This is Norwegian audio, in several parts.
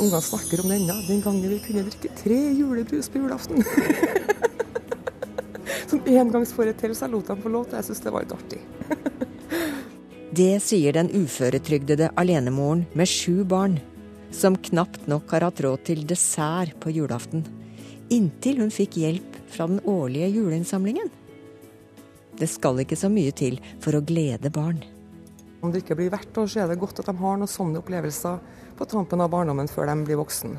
Ungene snakker om det ennå. Den gangen vi kunne drikke tre julebrus på julaften. Som engangsforeteelse. Jeg lot dem få lov til Jeg syns det var litt artig. det sier den uføretrygdede alenemoren med sju barn, som knapt nok har hatt råd til dessert på julaften. Inntil hun fikk hjelp fra den årlige juleinnsamlingen. Det skal ikke så mye til for å glede barn. Om det ikke blir hvert år, så er det godt at de har noen sånne opplevelser på trampen av barndommen før de blir voksen.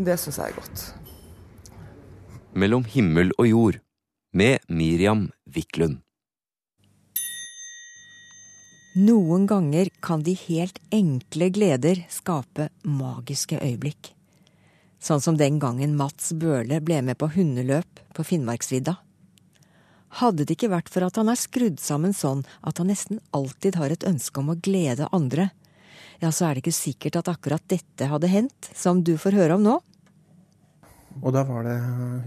Det syns jeg er godt. Mellom himmel og jord med Miriam Wiklund. Noen ganger kan de helt enkle gleder skape magiske øyeblikk. Sånn som den gangen Mats Bøhle ble med på hundeløp på Finnmarksvidda. Hadde det ikke vært for at han er skrudd sammen sånn at han nesten alltid har et ønske om å glede andre, ja, så er det ikke sikkert at akkurat dette hadde hendt, som du får høre om nå. Og da var det,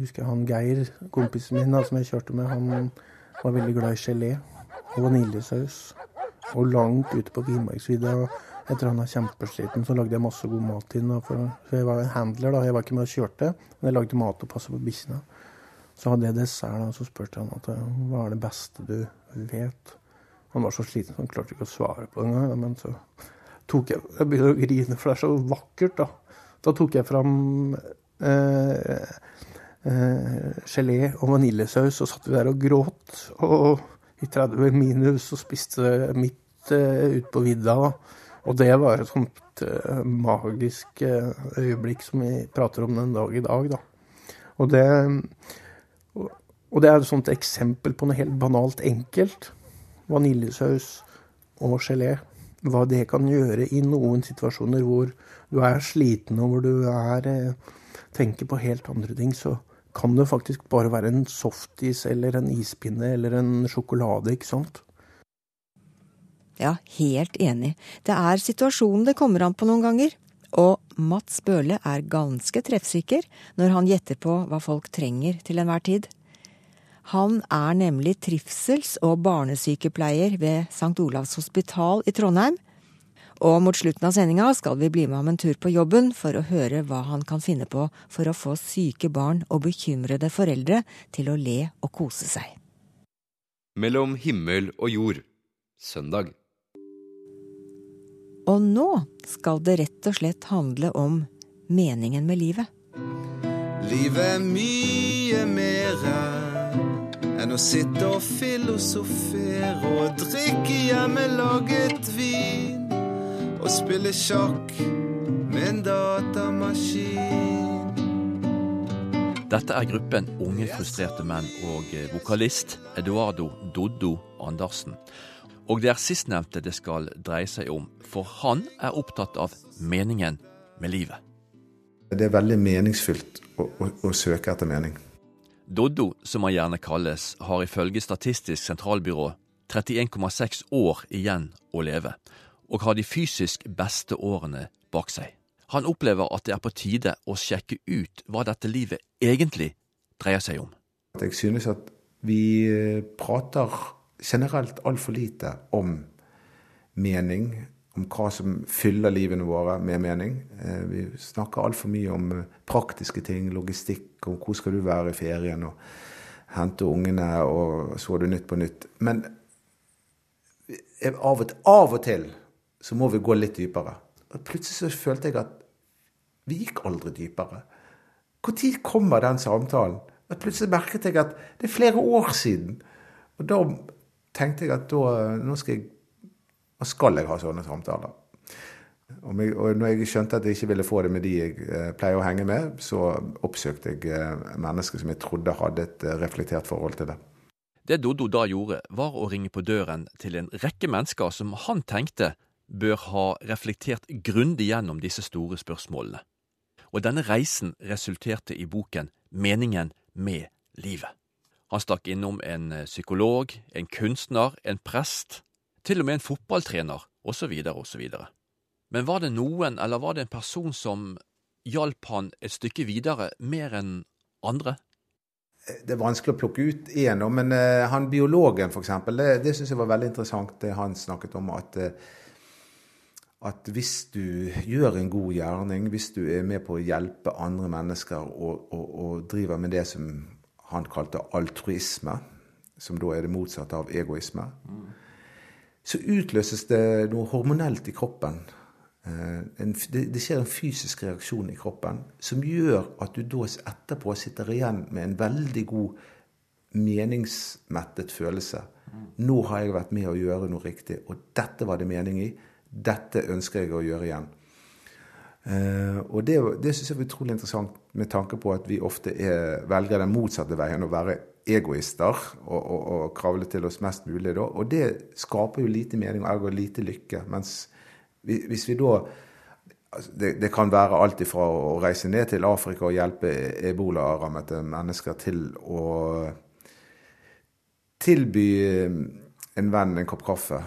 husker jeg han Geir, kompisen min da, som jeg kjørte med, han var veldig glad i gelé og vaniljesaus. Og langt ute på Finnmarksvidda, etter han var kjempesliten, så lagde jeg masse god mat til ham. For, for jeg var en handler, da. Jeg var ikke med og kjørte, men jeg lagde mat og passa på bikkjene. Så hadde jeg dessert, og så spurte han at hva er det beste du vet. Han var så sliten så han klarte ikke å svare på det engang. Men så tok jeg Jeg begynner å grine, for det er så vakkert, da. Da tok jeg fram eh, eh, gelé og vaniljesaus, og satt vi der og gråt. Og i 30 minus og spiste midt eh, ute på vidda. Og det var et sånt eh, magisk eh, øyeblikk som vi prater om den dag i dag, da. Og det og det er et sånt eksempel på noe helt banalt enkelt. Vaniljesaus og gelé. Hva det kan gjøre i noen situasjoner hvor du er sliten og hvor du er, eh, tenker på helt andre ting, så kan det faktisk bare være en softis eller en ispinne eller en sjokolade, ikke sant? Ja, helt enig. Det er situasjonen det kommer an på noen ganger. Og Mats Bøhle er ganske treffsikker når han gjetter på hva folk trenger til enhver tid. Han er nemlig trivsels- og barnesykepleier ved St. Olavs hospital i Trondheim. Og mot slutten av sendinga skal vi bli med ham en tur på jobben for å høre hva han kan finne på for å få syke barn og bekymrede foreldre til å le og kose seg. Mellom himmel og jord søndag. Og nå skal det rett og slett handle om meningen med livet. Livet er mye mer enn å sitte og filosofere og drikke hjemmelaget vin og spille sjakk med en datamaskin. Dette er gruppen unge frustrerte menn og vokalist Eduardo Doddo Andersen. Og det er sistnevnte det skal dreie seg om, for han er opptatt av meningen med livet. Det er veldig meningsfylt å, å, å søke etter mening. Doddo, som han gjerne kalles, har ifølge Statistisk sentralbyrå 31,6 år igjen å leve, og har de fysisk beste årene bak seg. Han opplever at det er på tide å sjekke ut hva dette livet egentlig dreier seg om. Jeg synes at vi eh, prater generelt altfor lite om mening, om hva som fyller livene våre med mening. Eh, vi snakker altfor mye om eh, praktiske ting, logistikk, om hvor skal du være i ferien, og hente ungene, og så du Nytt på nytt. Men av og, av og til så må vi gå litt dypere. Og plutselig så følte jeg at vi gikk aldri dypere. Når kommer den samtalen? Og plutselig merket jeg at det er flere år siden. Og da tenkte jeg at da nå skal jeg, nå skal jeg ha sånne samtaler. Og når jeg skjønte at jeg ikke ville få det med de jeg eh, pleier å henge med, så oppsøkte jeg eh, mennesker som jeg trodde hadde et eh, reflektert forhold til det. Det Doddo da gjorde, var å ringe på døren til en rekke mennesker som han tenkte bør ha reflektert grundig gjennom disse store spørsmålene. Og denne reisen resulterte i boken Meningen med livet. Han stakk innom en psykolog, en kunstner, en prest, til og med en fotballtrener, osv., osv. Men var det noen, eller var det en person som hjalp han et stykke videre mer enn andre? Det er vanskelig å plukke ut én, men uh, han biologen, f.eks., det, det syns jeg var veldig interessant, det han snakket om. At, uh, at hvis du gjør en god gjerning, hvis du er med på å hjelpe andre mennesker og, og, og driver med det som han kalte altruisme, som da er det motsatte av egoisme, så utløses det noe hormonelt i kroppen. Eh, en, det, det, skjer en fysisk reaksjon i kroppen som gjør at du da etterpå sitter igjen med en veldig god meningsmettet følelse. Nå har jeg vært med å gjøre noe riktig, og dette var det mening i. Dette ønsker jeg å gjøre igjen. Uh, og det, det syns jeg er utrolig interessant med tanke på at vi ofte er, velger den motsatte veien, å være egoister og, og, og, kravle til oss mest mulig. Da. Og det skaper jo lite mening og ergo lite lykke. Mens hvis vi da altså det, det, kan være alt ifra å reise ned til Afrika og hjelpe ebolarammede mennesker til å tilby en venn en kopp kaffe.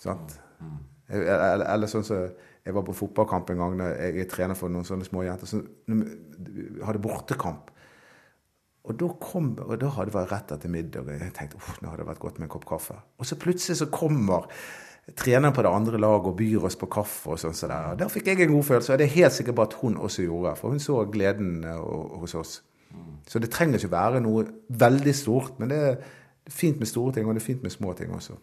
Sant? Mm. Eller, eller sånn som så, Jeg var på fotballkamp en gang da jeg er trener for noen sånne små jenter. Så, hadde bortekamp. Og da, kom, og da hadde det vært rett etter middag. og Jeg tenkte uff, nå hadde det vært godt med en kopp kaffe. Og så plutselig så kommer treneren på det andre laget og byr oss på kaffe. og sånn så der. Og Der fikk jeg en god følelse, og det er helt sikkert bare at hun også gjorde. For hun så gleden eh, hos oss. Så det trenger ikke være noe veldig stort, men det er fint med store ting, og det er fint med små ting også.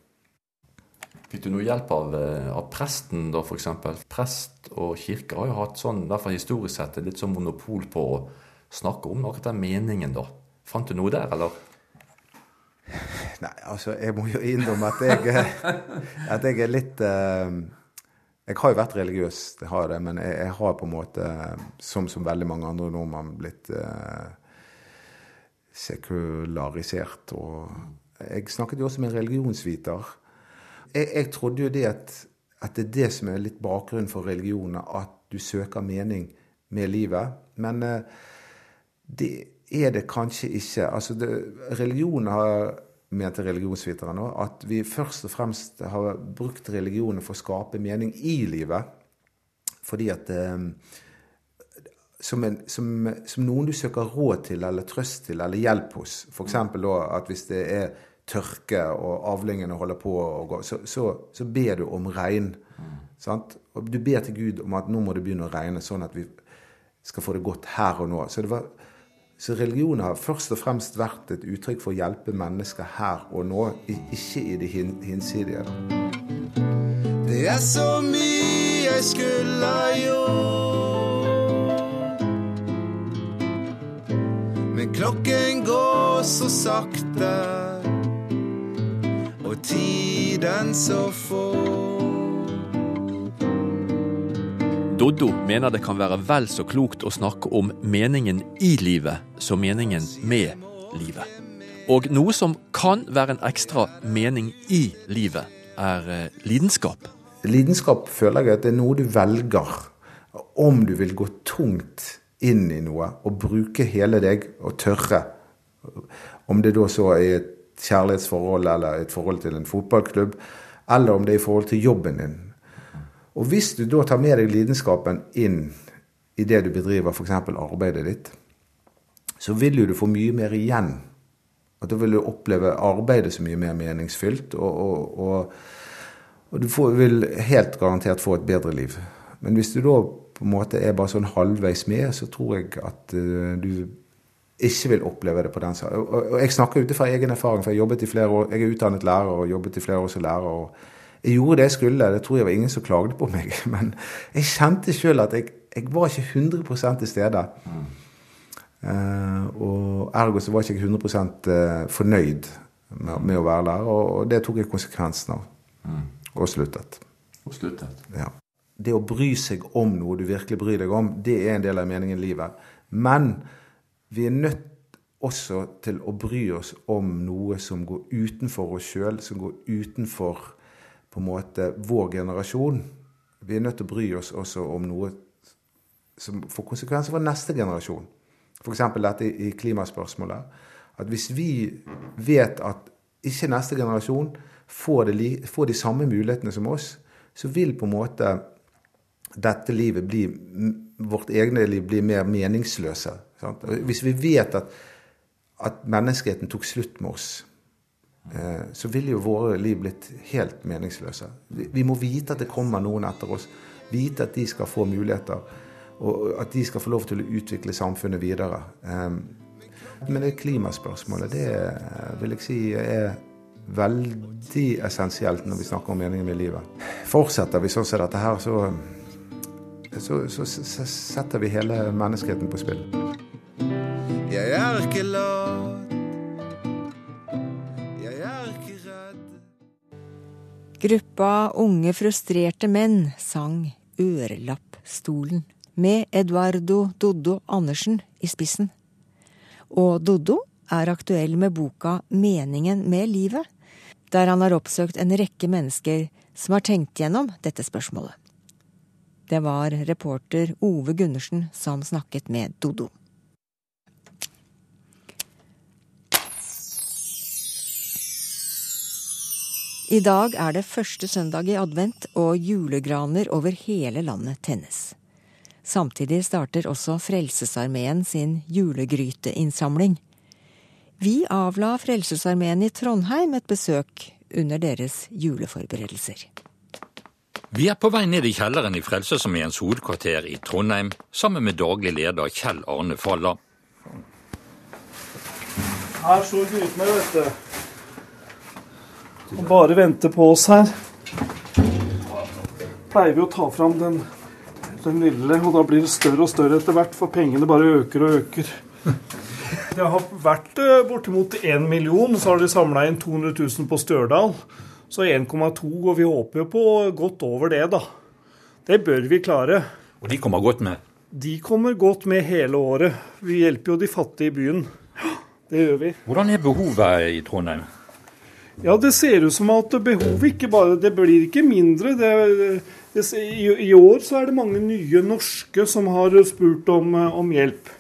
Fikk du noe hjelp av, eh, av presten, da, f.eks.? Prest og kirke har jo hatt sånn, fall historisk sett, litt sånn monopol på å snakke om noe den meningen, da. Fant du noe der, eller? Nei, altså, jeg må jo innrømme at jeg, at jeg er litt uh, Jeg har jo vært religiøs, det har jeg det, men jeg, jeg, har på en måte, som, som veldig mange andre nordmenn, blitt uh, sekularisert. Og jeg snakket jo også med en religionsviter jeg, jeg, trodde jo det at, at, det er det som er litt bakgrunnen for religioner, at du søker mening med livet. Men uh, det er det kanskje ikke. Altså, det, religion har mente religionsvitere nå, at vi først og fremst har brukt religionen for å skape mening i livet. Fordi at eh, som, en, som, som, noen du søker råd til eller trøst til eller hjelp hos. F.eks. da at hvis det er tørke og avlingene holder på å gå, så, så, så ber du om regn. Mm. Og du ber til Gud om at nå må det begynne å regne, sånn at vi skal få det godt her og nå. Så, det var, så religion har først og fremst vært et uttrykk for å hjelpe mennesker her og nå, ikke i det hinsidige. Det er så mye jeg skulle ha gjort. Men klokken går så sakte og tiden så få. Doddo mener det kan være vel så klokt å snakke om meningen i livet som meningen med livet. Og noe som kan være en ekstra mening i livet, er eh, lidenskap. Lidenskap føler jeg at det er noe du velger. Om du vil gå tungt inn i noe og bruke hele deg og tørre. Om det da så er et kjærlighetsforhold eller et forhold til en fotballklubb, eller om det er i forhold til jobben din. Og hvis du da tar med deg lidenskapen inn i det du bedriver, f.eks. arbeidet ditt, så vil jo du få mye mer igjen. At da vil du oppleve arbeidet så mye mer meningsfylt, og, og, og, og du får, vil helt garantert få et bedre liv. Men hvis du da på en måte er bare sånn halvveis med, så tror jeg at uh, du ikke vil oppleve det på den siden. Og jeg snakker ut fra egen erfaring, for jeg jobbet i flere år, jeg er utdannet lærer og jobbet i flere år som lærer. og Jeg gjorde det jeg skulle, det tror jeg var ingen som klagde på meg. Men jeg kjente sjøl at jeg, jeg, var ikke 100 til stede. Mm. Uh, og ergo så var jeg ikke 100 uh, fornøyd med, med, å være lærer, og, og det tok jeg konsekvensen av. Mm. Og sluttet. Og sluttet. Ja. Det å bry seg om noe du virkelig bryr deg om, det er en del av meningen i livet. Men vi er nødt også til å bry oss om noe som går utenfor oss sjøl, som går utenfor på en måte vår generasjon. Vi er nødt til å bry oss også om noe som får konsekvenser for neste generasjon. F.eks. dette i klimaspørsmålet. At hvis vi vet at ikke neste generasjon får, det, får de samme mulighetene som oss, så vil på en måte dette livet bli, vårt egne liv bli mer meningsløse. Sant? Hvis vi vet at, at menneskeheten tok slutt med oss, så ville jo våre liv blitt helt meningsløse. Vi, må vite at det kommer noen etter oss. vite at de skal få muligheter. Og at de skal få lov til å utvikle samfunnet videre. Um, men det klimaspørsmålet, det vil jeg si er veldig essensielt når vi snakker om meningen med livet. Fortsetter vi sånn som dette her, så, så, så, så setter vi hele menneskeheten på spill. Jeg er ikke lat. Gruppa unge frustrerte menn sang Ørelappstolen med Eduardo Doddo Andersen i spissen. Og Doddo er aktuell med boka Meningen med livet, der han har oppsøkt en rekke mennesker som har tenkt gjennom dette spørsmålet. Det var reporter Ove Gundersen som snakket med Doddo. I dag er det første søndag i advent, og julegraner over hele landet tennes. Samtidig starter også Frelsesarmeen sin julegryteinnsamling. Vi avla Frelsesarmeen i Trondheim et besøk under deres juleforberedelser. Vi er på vei ned i kjelleren i Frelsesarmeens hovedkvarter i Trondheim sammen med daglig leder Kjell Arne Falla. Her står med, vet du. Og bare vente på oss her. Pleier vi å ta fram den, den lille, og da blir det større og større etter hvert, for pengene bare øker og øker. Det har vært eh, bortimot 1 million, så har de samla inn 200 000 på Stjørdal. Så 1,2, og vi håper jo på godt over det, da. Det bør vi klare. Og de kommer godt med? De kommer godt med hele året. Vi hjelper jo de fattige i byen. Det gjør vi. Hvordan er behovet i Trondheim? Ja, det ser ut som at behovet ikke bare Det blir ikke mindre. Det, det, i, i, år så er det mange nye norske som har spurt om, om hjelp.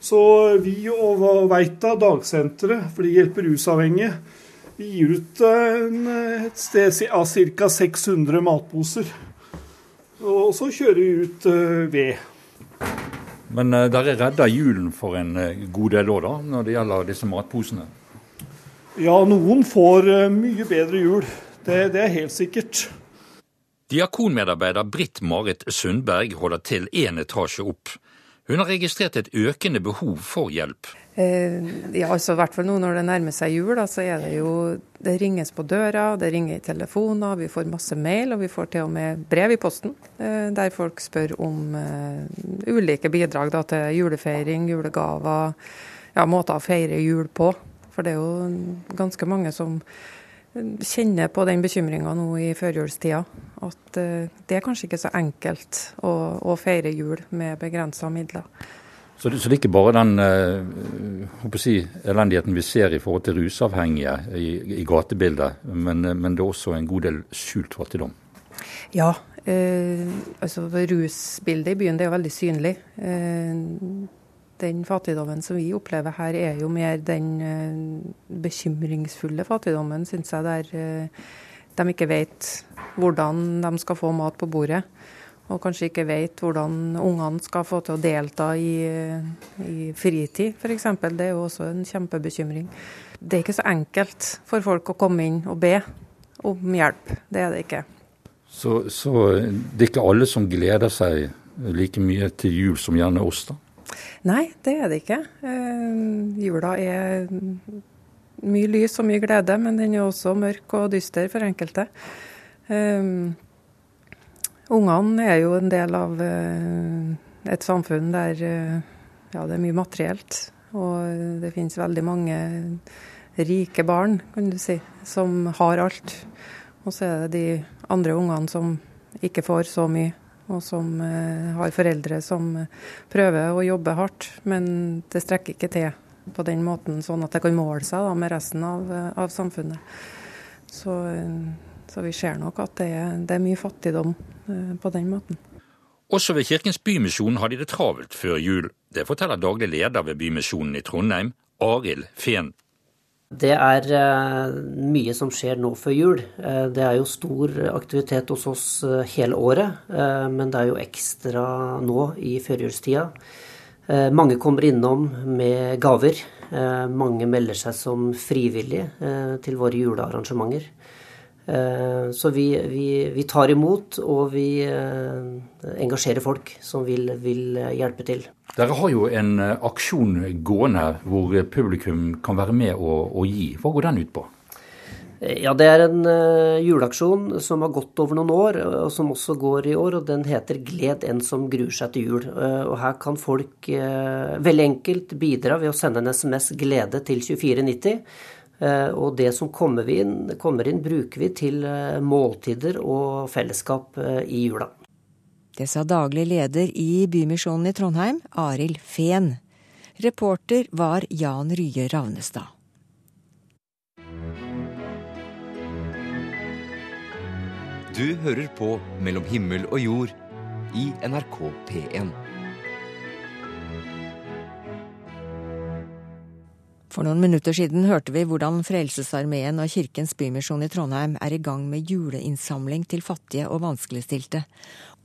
Så vi og Veita dagsenteret, for de hjelper rusavhengige, vi gir ut en, et sted av ca. 600 matposer. Og så kjører vi ut ved. Men dere redder julen for en god del år, da, når det gjelder disse matposene? Ja, noen får uh, mye bedre jul. Det, det, er helt sikkert. Diakonmedarbeider Britt-Marit Sundberg holder til én etasje opp. Hun har registrert et økende behov for hjelp. ja, altså i hvert fall nå når det nærmer seg jul, da, så er det jo Det ringes på døra, det ringer i telefoner, vi får masse mail, og vi får til og med brev i posten der folk spør om ulike bidrag da, til julefeiring, julegaver, ja, måter å feire jul på. For det er jo ganske mange som kjenner på den bekymringa nå i førjulstida. At det er kanskje ikke så enkelt å, å feire jul med begrensa midler. Så det, så det, er ikke bare den uh, si, elendigheten vi ser i forhold til rusavhengige i, i gatebildet, men, men, det er også en god del skjult fattigdom? Ja, eh, altså rusbildet i byen det er jo veldig synlig. Eh, den fattigdommen som vi opplever her, er jo mer den eh, bekymringsfulle fattigdommen, syns jeg, der eh, de ikke vet hvordan de skal få mat på bordet. Og kanskje ikke vet hvordan ungene skal få til å delta i, i fritid, f.eks. Det er jo også en kjempebekymring. Det er ikke så enkelt for folk å komme inn og be om hjelp. Det er det ikke. Så, så det er ikke alle som gleder seg like mye til jul som gjerne oss, da? Nei, det er det ikke. Eh, jula er mye lys og mye glede, men den er også mørk og dyster for enkelte. Eh, Ungene er jo en del av uh, et samfunn der ja, det er mye materielt. Og det finnes veldig mange rike barn, kan du si, som har alt. Og så er det de andre ungene som ikke får så mye, og som uh, har foreldre som prøver å jobbe hardt, men det strekker ikke til på den måten, sånn at det kan måle seg da, med resten av, av samfunnet. Så, så, vi ser nok at det er, det er mye fattigdom på den måten. Også ved Kirkens Bymisjon har de det travelt før jul. Det forteller daglig leder ved Bymisjonen i Trondheim, Arild Fehn. Det er mye som skjer nå før jul. Det er jo stor aktivitet hos oss hele året, men det er jo ekstra nå i førjulstida. Mange kommer innom med gaver. Mange melder seg som frivillige til våre julearrangementer. Eh, så vi, vi, vi, tar imot, og vi eh, engasjerer folk som vil, vil, hjelpe til. Dere har jo en eh, aksjon gående hvor publikum kan være med og, og gi. Hva går den ut på? Ja, Det er en juleaksjon som har gått over noen år, og som også går i år. og Den heter 'Gled en som gruer seg til jul'. Og Her kan folk veldig enkelt bidra ved å sende en SMS 'glede' til 2490. Og det som kommer inn, kommer inn, bruker vi til måltider og fellesskap i jula. Det sa daglig leder i Bymisjonen i Trondheim, Arild Fehn. Reporter var Jan Rye Ravnestad. Du hører på Mellom himmel og jord i NRK P1. For noen minutter siden hørte vi hvordan Frelsesarmeen og Kirkens Bymisjon i Trondheim er i gang med juleinnsamling til fattige og vanskeligstilte.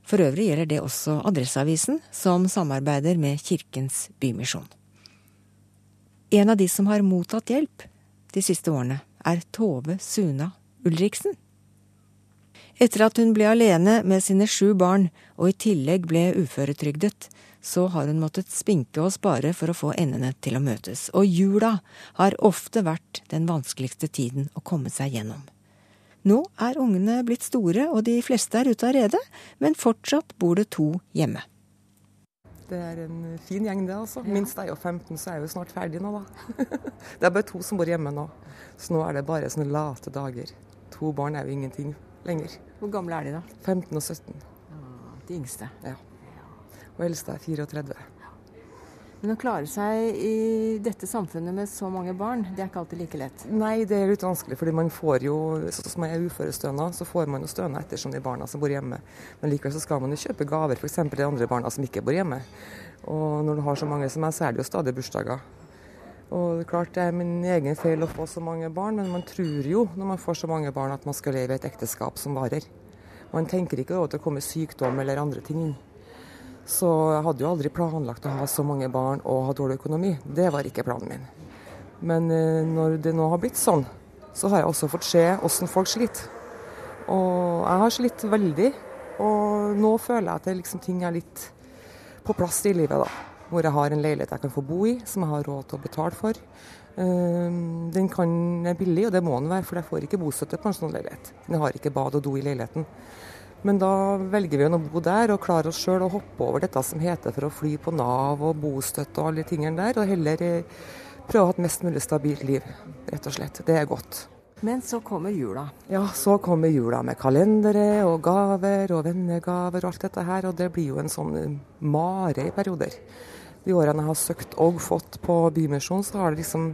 For øvrig gjelder det også Adresseavisen, som samarbeider med Kirkens Bymisjon. En av de som har mottatt hjelp de siste årene, er Tove Suna Ulriksen. Etter at hun ble alene med sine sju barn, og i tillegg ble uføretrygdet, så har hun måttet spinke og spare for å få endene til å møtes. Og jula har ofte vært den vanskeligste tiden å komme seg gjennom. Nå er ungene blitt store, og de fleste er ute av redet, men fortsatt bor det to hjemme. Det er en fin gjeng, det. altså. Minst er jo 15, så er jeg jo snart ferdig nå, da. det er bare to som bor hjemme nå. Så nå er det bare sånne late dager. To barn er jo ingenting lenger. Hvor gamle er de, da? 15 og 17. Ah, de yngste? Ja. Og eldste er 34. Men å klare seg i dette samfunnet med så mange barn, det er ikke alltid like lett? Nei, det er litt vanskelig, fordi man får jo, sånn som jeg er uførestønad, så får man jo stønad ettersom de barna som bor hjemme. Men likevel så skal man jo kjøpe gaver, f.eks. de andre barna som ikke bor hjemme. Og når du har så mange som meg, så er det jo stadig bursdager. Og det er klart det er min egen feil å få så mange barn, men man tror jo når man får så mange barn at man skal leve i et ekteskap som varer. Man tenker ikke over at det kommer sykdom eller andre ting inn. Så jeg hadde jo aldri planlagt å ha så mange barn og ha dårlig økonomi. Det var ikke planen min. Men eh, når det nå har blitt sånn, så har jeg også fått se hvordan folk sliter. Og jeg har slitt veldig. Og nå føler jeg at det liksom ting er litt på plass i livet, da hvor jeg har en leilighet jeg kan få bo i, som jeg har råd til å betale for. Ehm, den kan er billig, og det må den være, for jeg får ikke bostøtte på en sånn leilighet. Den har ikke bad og do i leiligheten. Men da velger vi å bo der og klare oss sjøl å hoppe over dette som heter for å fly på Nav og bostøtte og alle de tingene der, og heller eh, prøve å ha et mest mulig stabilt liv, rett og slett. Det er godt. Men så kommer jula. Ja, så kommer jula med kalendere og gaver og vennegaver og alt dette her. Og det blir jo en sånn mare i perioder de årene jeg har søkt og fått på Bymisjonen, så har det liksom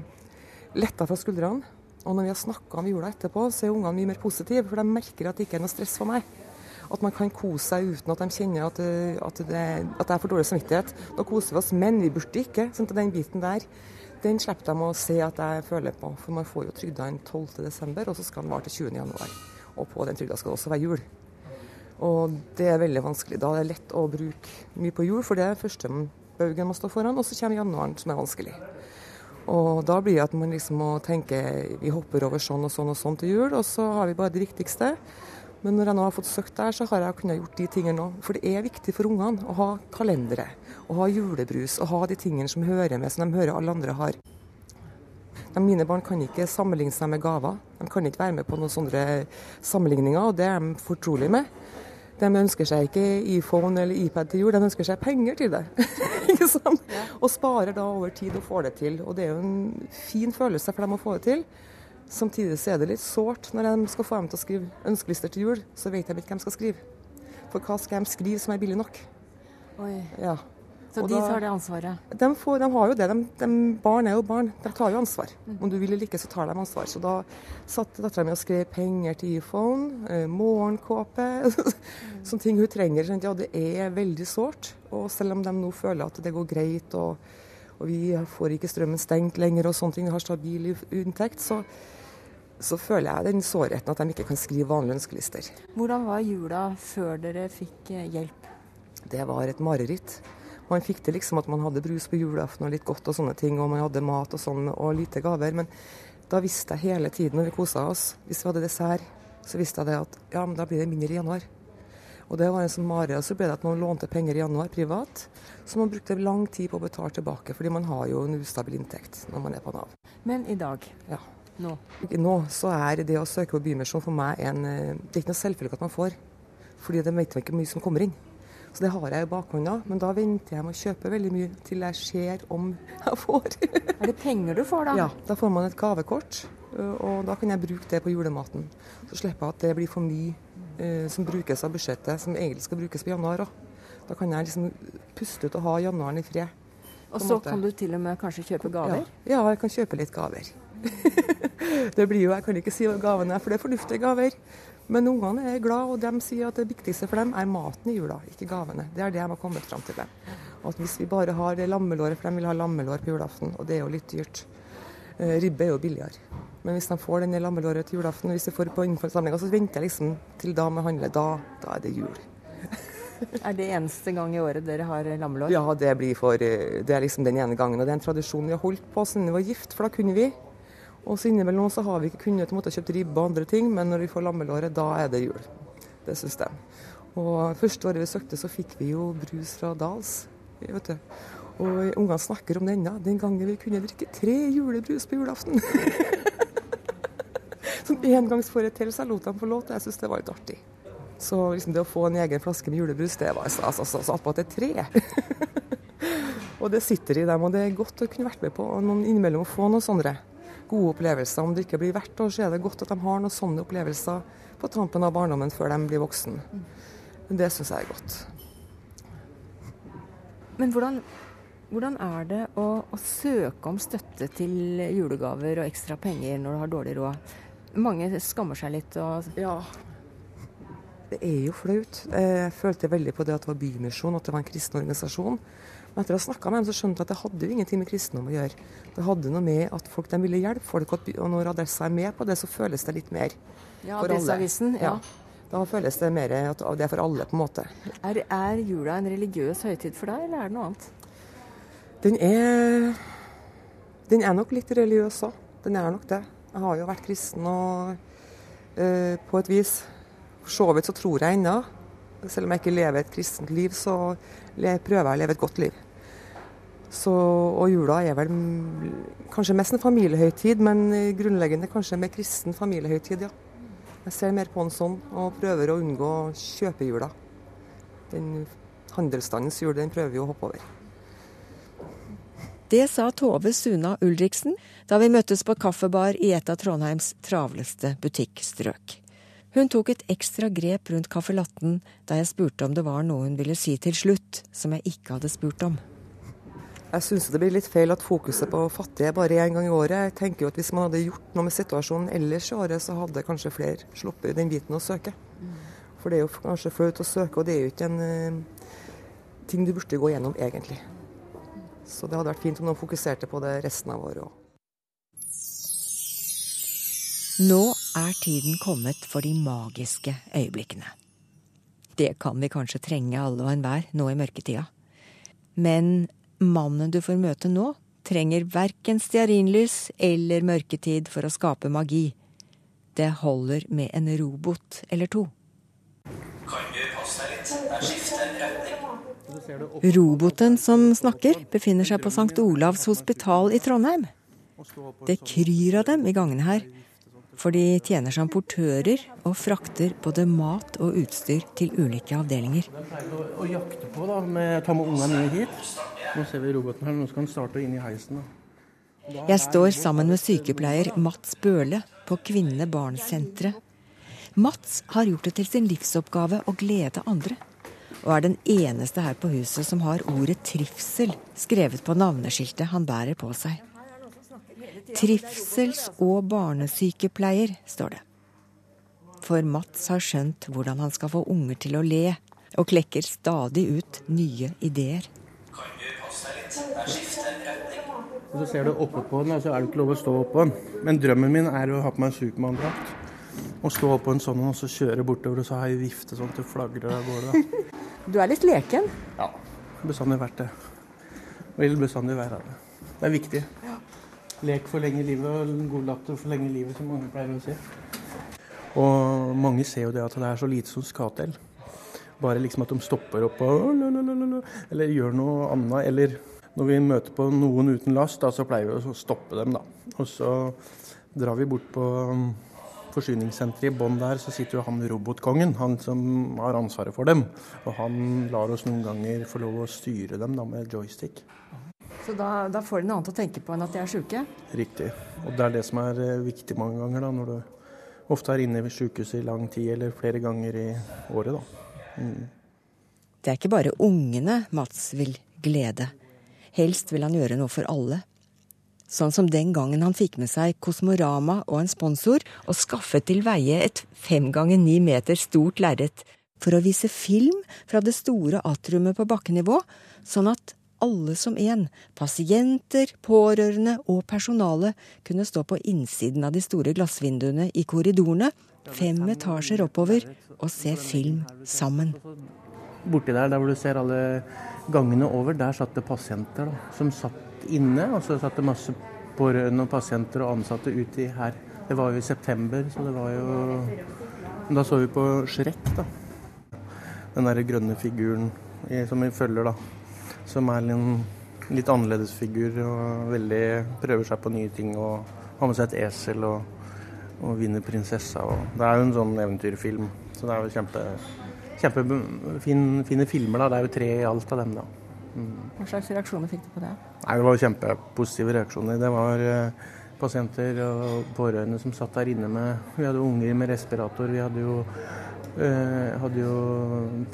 letta fra skuldrene. Og når vi har snakka om jula etterpå, så er ungene mye mer positive, for de merker at det ikke er noe stress for meg. At man kan kose seg uten at de kjenner at, at, det, at er for dårlig samvittighet. Nå koser vi oss, men vi burde ikke. Sånn den biten der, den slipper de å se at jeg føler på. For man får jo trygda den 12.12., og så skal den vare til 20.1. Og på den trygda skal det også være jul. Og det er veldig vanskelig. Da er det lett å bruke mye på jul, for det er første baugen man står foran, og så kommer januaren, som er vanskelig. Og da blir det at man liksom må tenke vi hopper over sånn og sånn og sånn til jul, og så har vi bare det viktigste. Men når jeg nå har fått søkt der, så har jeg kunnet gjort de tingene òg. For det er viktig for ungene å ha kalendere, å ha julebrus, å ha de tingene som hører med, som de hører alle andre har. De mine barn kan ikke sammenligne seg med gaver. De kan ikke være med på noen sånne sammenligninger, og det er de fortrolig med. De ønsker seg ikke iPhone eller iPad til jul, de ønsker seg penger til det. ikke sant? Og sparer da over tid og får det til. Og det er jo en fin følelse for dem å få det til. Samtidig så er det litt sårt når de skal få dem til å skrive ønskelister til jul, så vet de ikke hva de skal skrive. For hva skal de skrive som er billig nok? Oi. Ja. Så de tar det ansvaret? De, får, de, har jo det. De, de, barn er jo barn. De tar jo ansvar. Mm. Om du vil eller ikke, så tar de ansvar. Så da satt dattera mi og skrev penger til iPhone, eh, morgenkåpe Sånne ting hun trenger. Ja, det er veldig sårt. Og selv om de nå føler at det går greit, og, og vi får ikke strømmen stengt lenger og sånne ting, vi har stabil inntekt, så så føler jeg den sårheten at de ikke kan skrive vanlige ønskelister. Hvordan var jula før dere fikk eh, hjelp? Det var et mareritt. Man fikk til liksom at man hadde brus på julaften og litt godt og sånne ting, og man hadde mat og sånn, og lite gaver. Men da visste jeg hele tiden når vi kosa oss, hvis vi hadde dessert, Så visste jeg det at ja, men da blir det mindre i januar. Og det var en sånn mare. Og så ble det at man lånte penger i januar privat, som man brukte lang tid på å betale tilbake, fordi man har jo en ustabil inntekt når man er på Nav. Men i dag? Ja. Nå? Nå så er det å søke på Bymisjon for meg en eh, Det er ikke noe selvfølgelig at man får, fordi det vet man ikke mye som kommer inn. Så det har jeg i bakhånda, men da venter jeg med å kjøpe veldig mye til jeg ser om jeg får. er det penger du får da? Ja, da får man et gavekort, og da kan jeg bruke det på julematen. Så slipper jeg at det blir for mye eh, som brukes av budsjettet, som egentlig skal brukes på januar òg. Da kan jeg liksom puste ut og ha januaren i fred. Og så kan du til og med kanskje kjøpe gaver? Ja, ja jeg kan kjøpe litt gaver. det blir jo, Jeg kan ikke si hva gavene er, for det er fornuftige gaver. Men ungene er glad, og de sier at det viktigste for dem er maten i jula, ikke gavene. Det er det de har kommet fram til. dem. At Hvis vi bare har det lammelåret, for de vil ha lammelår på julaften, og det er jo litt dyrt. Eh, ribbe er jo billigere. Men hvis de får denne lammelåret til julaften, og hvis de får på innforsamlinga, så venter jeg liksom til da med handle. Da, da er det jul. er det eneste gang i året dere har lammelår? Ja, det, blir for, eh, det er liksom den ene gangen. Og det er en tradisjon vi har holdt på siden vi var gift, for da kunne vi. Og så innimellom så har vi ikke kunnet måtte kjøpt ribbe og andre ting, men når vi får lammelåret, da er det jul. Det syns de. Og første året vi søkte, så fikk vi jo brus fra Dals. vet du. Og ungene snakker om det ennå. Den gangen vi kunne drikke tre julebrus på julaften. Som engangsforrett så jeg lot dem få lov til. Jeg syns det var litt artig. Så liksom det å få en egen flaske med julebrus, det var stas. Altså, så attpåtil tre. og det sitter i dem, og det er godt å kunne vært med på noen innimellom å få noen sånne gode opplevelser. Om det ikke blir hvert år, så er det godt at de har noen sånne opplevelser på tampen av barndommen før de blir voksen. Det syns jeg er godt. Men hvordan, hvordan er det å, å, søke om støtte til julegaver og ekstra penger når du har dårlig råd? Mange skammer seg litt og Ja. Det er jo flaut. Jeg følte veldig på det at det var Bymisjon, at det var en kristen organisasjon. Men etter å ha snakka med dem, så skjønte jeg at det hadde jo ingenting med kristendom å gjøre. Det hadde noe med at folk de ville hjelpe folk, og når Adressa er med på det, så føles det litt mer ja, for alle. Ja. ja. Da føles det mer at det er for alle, på en måte. Er, er jula en religiøs høytid for deg, eller er det noe annet? Den er Den er nok litt religiøs òg. Den er nok det. Jeg har jo vært kristen og uh, på et vis For så vidt så tror jeg ennå. Selv om jeg ikke lever et kristent liv, så prøver jeg å leve et godt liv. Så, og jula er vel kanskje mest en familiehøytid, men grunnleggende kanskje mer kristen familiehøytid, ja. Jeg ser mer på den sånn, og prøver å unngå kjøpejula. Den handelsstandens jul, den prøver vi å hoppe over. Det sa Tove Suna Ulriksen da vi møttes på kaffebar i et av Trondheims travleste butikkstrøk. Hun tok et ekstra grep rundt caffè latten da jeg spurte om det var noe hun ville si til slutt som jeg ikke hadde spurt om. Jeg syns det blir litt feil at fokuset på fattige er bare én gang i året. Jeg tenker jo at Hvis man hadde gjort noe med situasjonen ellers i året, så hadde kanskje flere sluppet den biten å søke. For det er jo kanskje flaut å søke, og det er jo ikke en uh, ting du burde gå gjennom egentlig. Så det hadde vært fint om noen fokuserte på det resten av året òg. Nå er tiden kommet for de magiske øyeblikkene. Det kan vi kanskje trenge alle og enhver nå i mørketida. Men mannen du får møte nå, trenger verken stearinlys eller mørketid for å skape magi. Det holder med en robot eller to. Kan du passe deg litt? Jeg skifter retning. Roboten som snakker, befinner seg på St. Olavs hospital i Trondheim. Det kryr av dem i gangene her for de tjener som portører og frakter både mat og utstyr til ulike avdelinger. Å jakte på da, med, ta med ungene ned hit. Nå ser vi roboten her, nå skal han starte inn i heisen. Da. Jeg står sammen med sykepleier Mats Bøhle på Kvinne-barn-senteret. Mats har gjort det til sin livsoppgave å glede andre, og er den eneste her på huset som har ordet trivsel skrevet på navneskiltet han bærer på seg. Trivsels- og barnesykepleier, står det. For Mats har skjønt hvordan han skal få unger til å le, og klekker stadig ut nye ideer. Kan du passe deg litt? Jeg skifter retning. Og så ser du oppe på den, og så er det ikke lov å stå oppå den. Men drømmen min er å ha på meg Supermann-drakt. Og stå oppå en sånn og så kjøre bortover, og så har jeg vifte sånn til flagrer av gårde. Du er litt leken? Ja. Bestandig vært det. Og vil bestandig være det. Det er viktig. Lek forlenger livet, og god latter forlenger livet, som mange pleier å si. Og mange ser jo det at det er så lite som skal til. Bare liksom at de stopper opp og eller gjør noe annet. Eller når vi møter på noen uten last, da, så pleier vi å stoppe dem, da. Og så drar vi bort på um, forsyningssenteret i bånn der, så sitter jo han robotkongen, han som har ansvaret for dem. Og han lar oss noen ganger få lov å styre dem da med joystick. Så da, da får de noe annet å tenke på enn at de er sjuke? Riktig. Og det er det som er eh, viktig mange ganger, da, når du ofte er inne ved sykehuset i lang tid eller flere ganger i året. da. Mm. Det er ikke bare ungene Mats vil glede. Helst vil han gjøre noe for alle. Sånn som den gangen han fikk med seg Kosmorama og en sponsor og skaffet til veie et fem ganger ni meter stort lerret for å vise film fra det store atriumet på bakkenivå, sånn at alle som en, pasienter, pårørende og personale, kunne stå på innsiden av de store glassvinduene i korridorene, fem etasjer oppover, og se film sammen. Borti der, der hvor du ser alle gangene over, der satt det pasienter da, som satt inne. Og så satt det masse pårørende og pasienter og ansatte uti her. Det var jo i september, så det var jo Da så vi på Shrek, da. Den derre grønne figuren som vi følger, da som er en litt annerledes figur og veldig prøver seg på nye ting. og Har med seg et esel og, og vinner prinsessa. Og det er jo en sånn eventyrfilm, så det er jo kjempe, kjempefine filmer. da, Det er jo tre i alt av dem. da. Mm. Hva slags reaksjoner fikk du på det? Nei, Det var kjempepositive reaksjoner. Det var eh, pasienter og pårørende som satt der inne med Vi hadde unger med respirator. Vi hadde jo jeg eh, hadde jo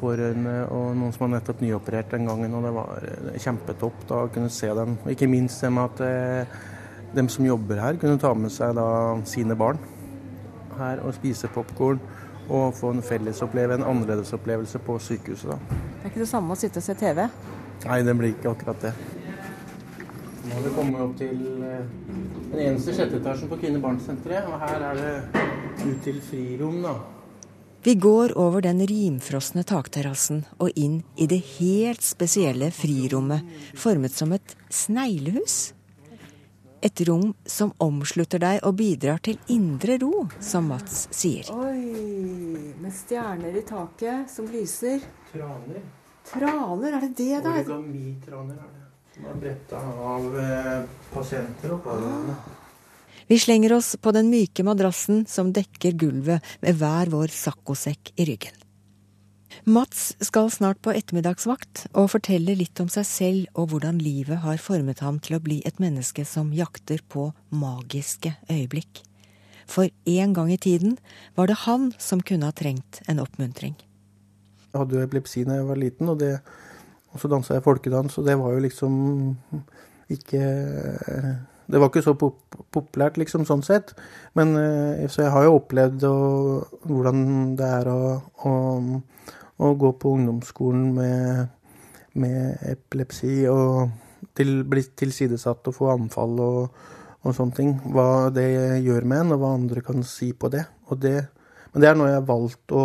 pårørende og noen som var nettopp nyoperert den gangen, og det var eh, kjempetopp da å kunne se dem. Og ikke minst det med at de dem som jobber her, kunne ta med seg da sine barn her og spise popkorn. Og få en fellesopplevelse, en annerledesopplevelse på sykehuset. da. Det er ikke det samme å sitte og se TV? Nei, det blir ikke akkurat det. Nå har vi kommet opp til den eneste sjette etasjen på Kvinne- og barnesenteret. Og her er det ut til frirom, da. Vi går over den rimfrosne takterrassen og inn i det helt spesielle frirommet, formet som et sneglehus. Et rom som omslutter deg og bidrar til indre ro, som Mats sier. Oi, med stjerner i taket som lyser. Traner. Traner, er det det det er? Origamitraner er det. Som er bretta av eh, pasienter og pårørende. Vi slenger oss på den myke madrassen som dekker gulvet med hver vår saccosekk i ryggen. Mats skal snart på ettermiddagsvakt og forteller litt om seg selv og hvordan livet har formet ham til å bli et menneske som jakter på magiske øyeblikk. For en gang i tiden var det han som kunne ha trengt en oppmuntring. Jeg hadde jo epilepsi da jeg var liten, og, det, og så dansa jeg folkedans, og det var jo liksom ikke det var ikke så pop populært, liksom, sånn sett. Men eh, Så jeg har jo opplevd å, hvordan det er å, å, å, gå på ungdomsskolen med, med epilepsi og til, bli tilsidesatt og få anfall og, og, sånne ting. Hva det gjør med en, og hva andre kan si på det. det men det er noe jeg har valgt å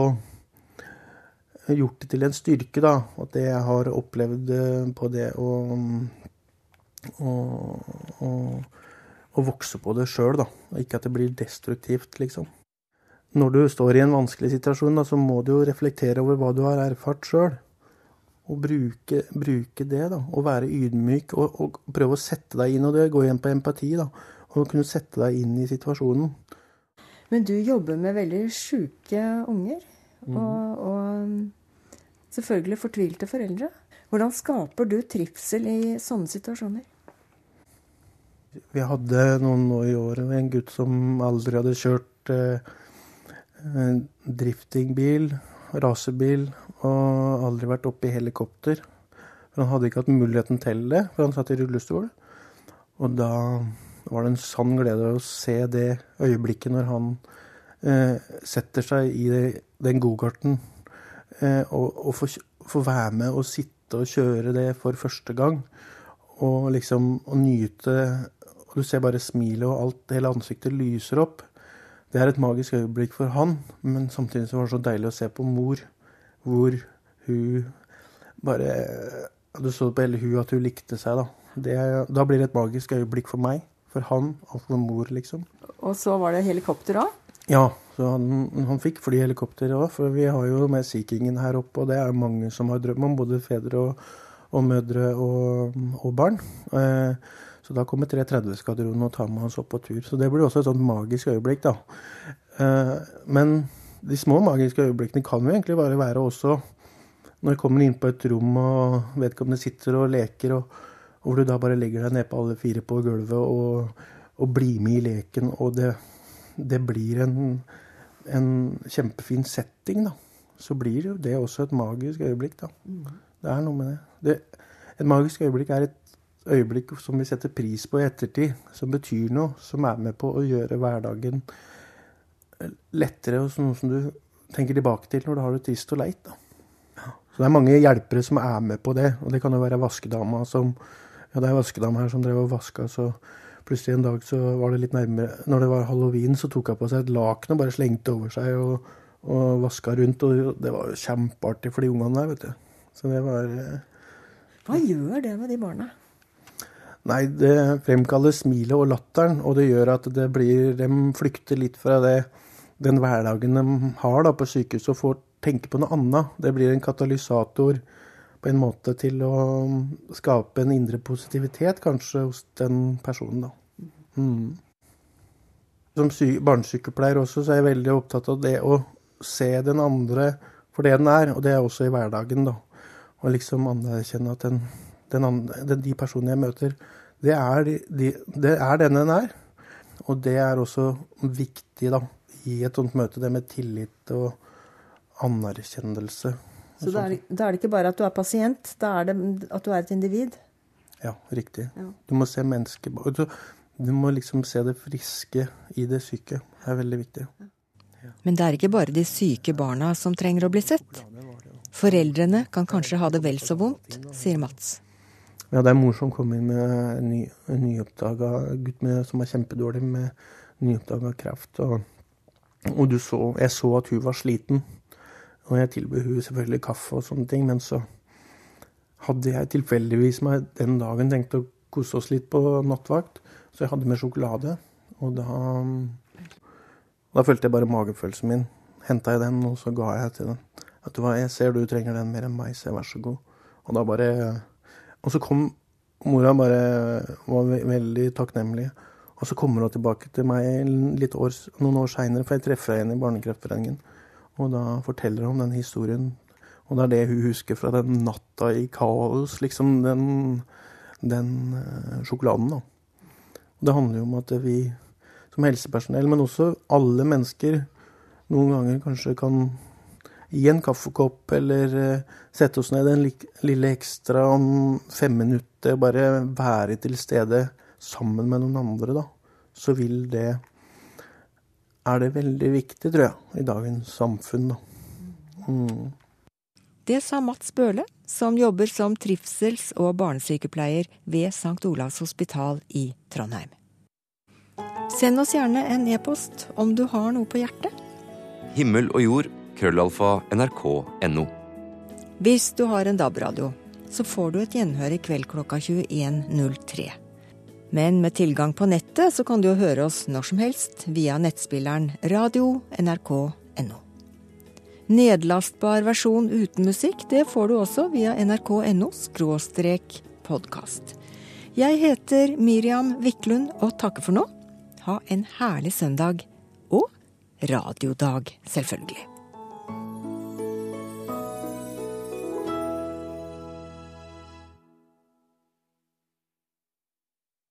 gjort det til en styrke, da. At det jeg har opplevd eh, på det å og, og, og vokse på det sjøl, da. Ikke at det blir destruktivt, liksom. Når du står i en vanskelig situasjon, da, så må du jo reflektere over hva du har erfart sjøl. Og bruke, bruke, det, da. Og være ydmyk og, og, prøve å sette deg inn. Og det går igjen på empati, da. Og kunne sette deg inn i situasjonen. Men du jobber med veldig sjuke unger. Mm. Og, og selvfølgelig fortvilte foreldre. Hvordan skaper du trivsel i sånne situasjoner? Vi hadde noen nå i året en gutt som aldri hadde kjørt eh, driftingbil, rasebil, og aldri vært oppe i helikopter. For han hadde ikke hatt muligheten til det, for han satt i rullestol. Og da var det en sann glede å se det øyeblikket når han eh, setter seg i det, den gokarten eh, og, og får være med og sitte sitte og kjøre det for første gang. Og liksom å nyte Og du ser bare smilet og alt, hele ansiktet lyser opp. Det er et magisk øyeblikk for han, men samtidig så var det så deilig å se på mor, hvor hun bare Du så på hele hun at hun likte seg, da. Det, da blir det et magisk øyeblikk for meg, for han og for mor, liksom. Og så var det helikopter òg? Ja, han, han fikk flyhelikopter òg, for vi har jo med Sea Kingen her oppe, og det er mange som har drøm om, både fedre og, og mødre og, og barn. Eh, så da kommer 330-skadronen og tar med oss opp på tur. Så det blir også et sånt magisk øyeblikk, da. Eh, men de små magiske øyeblikkene kan jo egentlig bare være også når du kommer inn på et rom og vedkommende sitter og leker, og, og hvor du da bare legger deg ned på alle fire på gulvet og, og blir med i leken, og det, det blir en, en, kjempefin setting, da. Så blir jo det også et magisk øyeblikk, da. Det er noe med det. det. Et magisk øyeblikk er et øyeblikk som vi setter pris på i ettertid, som betyr noe, som er med på å gjøre hverdagen lettere, og noe som du tenker tilbake til når du har det trist og leit. da. Så det er mange hjelpere som er med på det. Og det kan jo være vaskedama som Ja, det er vaskedama her som drev og vaska, så plutselig en dag så var det litt nærmere Når det var halloween, så tok hun på seg et laken og bare slengte over seg og, og vaska rundt. Og det var jo kjempeartig for de ungene der, vet du. Så det var eh, Hva gjør det med de barna? Nei, det fremkaller smilet og latteren, og det gjør at det blir De flykter litt fra det, den hverdagen de har da på sykehuset, og får tenke på noe annet. Det blir en katalysator på en måte til å skape en indre positivitet, kanskje, hos den personen, da. Mm. Som barnesykepleier også, så er jeg veldig opptatt av det å se den andre for det den er, og det er også i hverdagen, da. Og liksom anerkjenne at den, den andre, den, de personene jeg møter, det er, de, det er den den er. Og det er også viktig, da, i et sånt møte, det med tillit og anerkjennelse. Så da er, det, da er, det, ikke bare at du er pasient, da er det at du er et individ? Ja, riktig. Ja. Du må se mennesket du, du, må liksom se det friske i det syke. Det er veldig viktig. Ja. Men det er ikke bare de syke barna som trenger å bli sett. Foreldrene kan kanskje ha det vel så vondt, sier Mats. Ja, det er mor som kom inn med en, ny, en nyoppdaga gutt med, som er kjempedårlig med nyoppdaga kreft. Og, og så, jeg så at hun var sliten. Og jeg tilbød hun selvfølgelig kaffe og sånne ting, men så hadde jeg tilfeldigvis meg den dagen tenkt å kose oss litt på nattvakt, så jeg hadde med sjokolade. Og da, da følte jeg bare magefølelsen min. Henta jeg den, og så ga jeg til den. Vet du hva, jeg ser du trenger den mer enn meg, så vær så god. Og da bare Og så kom mora bare var veldig takknemlig. Og så kommer hun tilbake til meg litt år, noen år seinere, for jeg treffer henne i Barnekreftforeningen. Og da forteller hun den historien. Og det er det hun husker fra den natta i kaos, liksom den, den uh, sjokoladen, da. Det handler jo om at vi som helsepersonell, men også alle mennesker, noen ganger kanskje kan gi en kaffekopp eller uh, sette oss ned en lille ekstra om fem minutter, bare være til stede sammen med noen andre, da. Så vil det er det veldig viktig, tror jeg, i dagens samfunn. Mm. Det sa Mats Bøhle, som jobber som trivsels- og barnesykepleier ved St. Olavs hospital i Trondheim. Send oss gjerne en e-post om du har noe på hjertet. Himmel og jord, krøllalfa, nrk.no. Hvis du har en DAB-radio, så får du et gjenhør i kveld klokka 21.03. Men med tilgang på nettet så kan du jo høre oss når som helst via nettspilleren radio.nrk.no. Nedlastbar versjon uten musikk det får du også via nrk.no podkast. Jeg heter Miriam Wiklund og takker for nå. Ha en herlig søndag. Og radiodag, selvfølgelig.